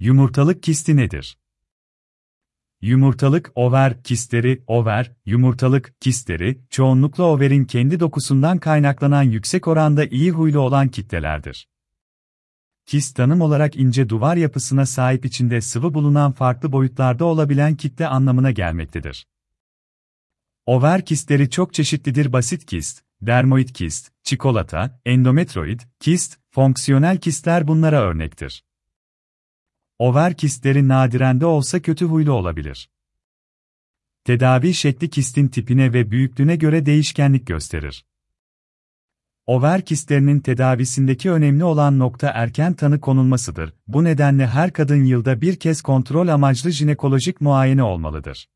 Yumurtalık kisti nedir? Yumurtalık over kistleri, over, yumurtalık kistleri, çoğunlukla overin kendi dokusundan kaynaklanan yüksek oranda iyi huylu olan kitlelerdir. Kist tanım olarak ince duvar yapısına sahip içinde sıvı bulunan farklı boyutlarda olabilen kitle anlamına gelmektedir. Over kistleri çok çeşitlidir basit kist, dermoid kist, çikolata, endometroid, kist, fonksiyonel kistler bunlara örnektir. Over kistleri nadiren de olsa kötü huylu olabilir. Tedavi şekli kistin tipine ve büyüklüğüne göre değişkenlik gösterir. Over kistlerinin tedavisindeki önemli olan nokta erken tanı konulmasıdır. Bu nedenle her kadın yılda bir kez kontrol amaçlı jinekolojik muayene olmalıdır.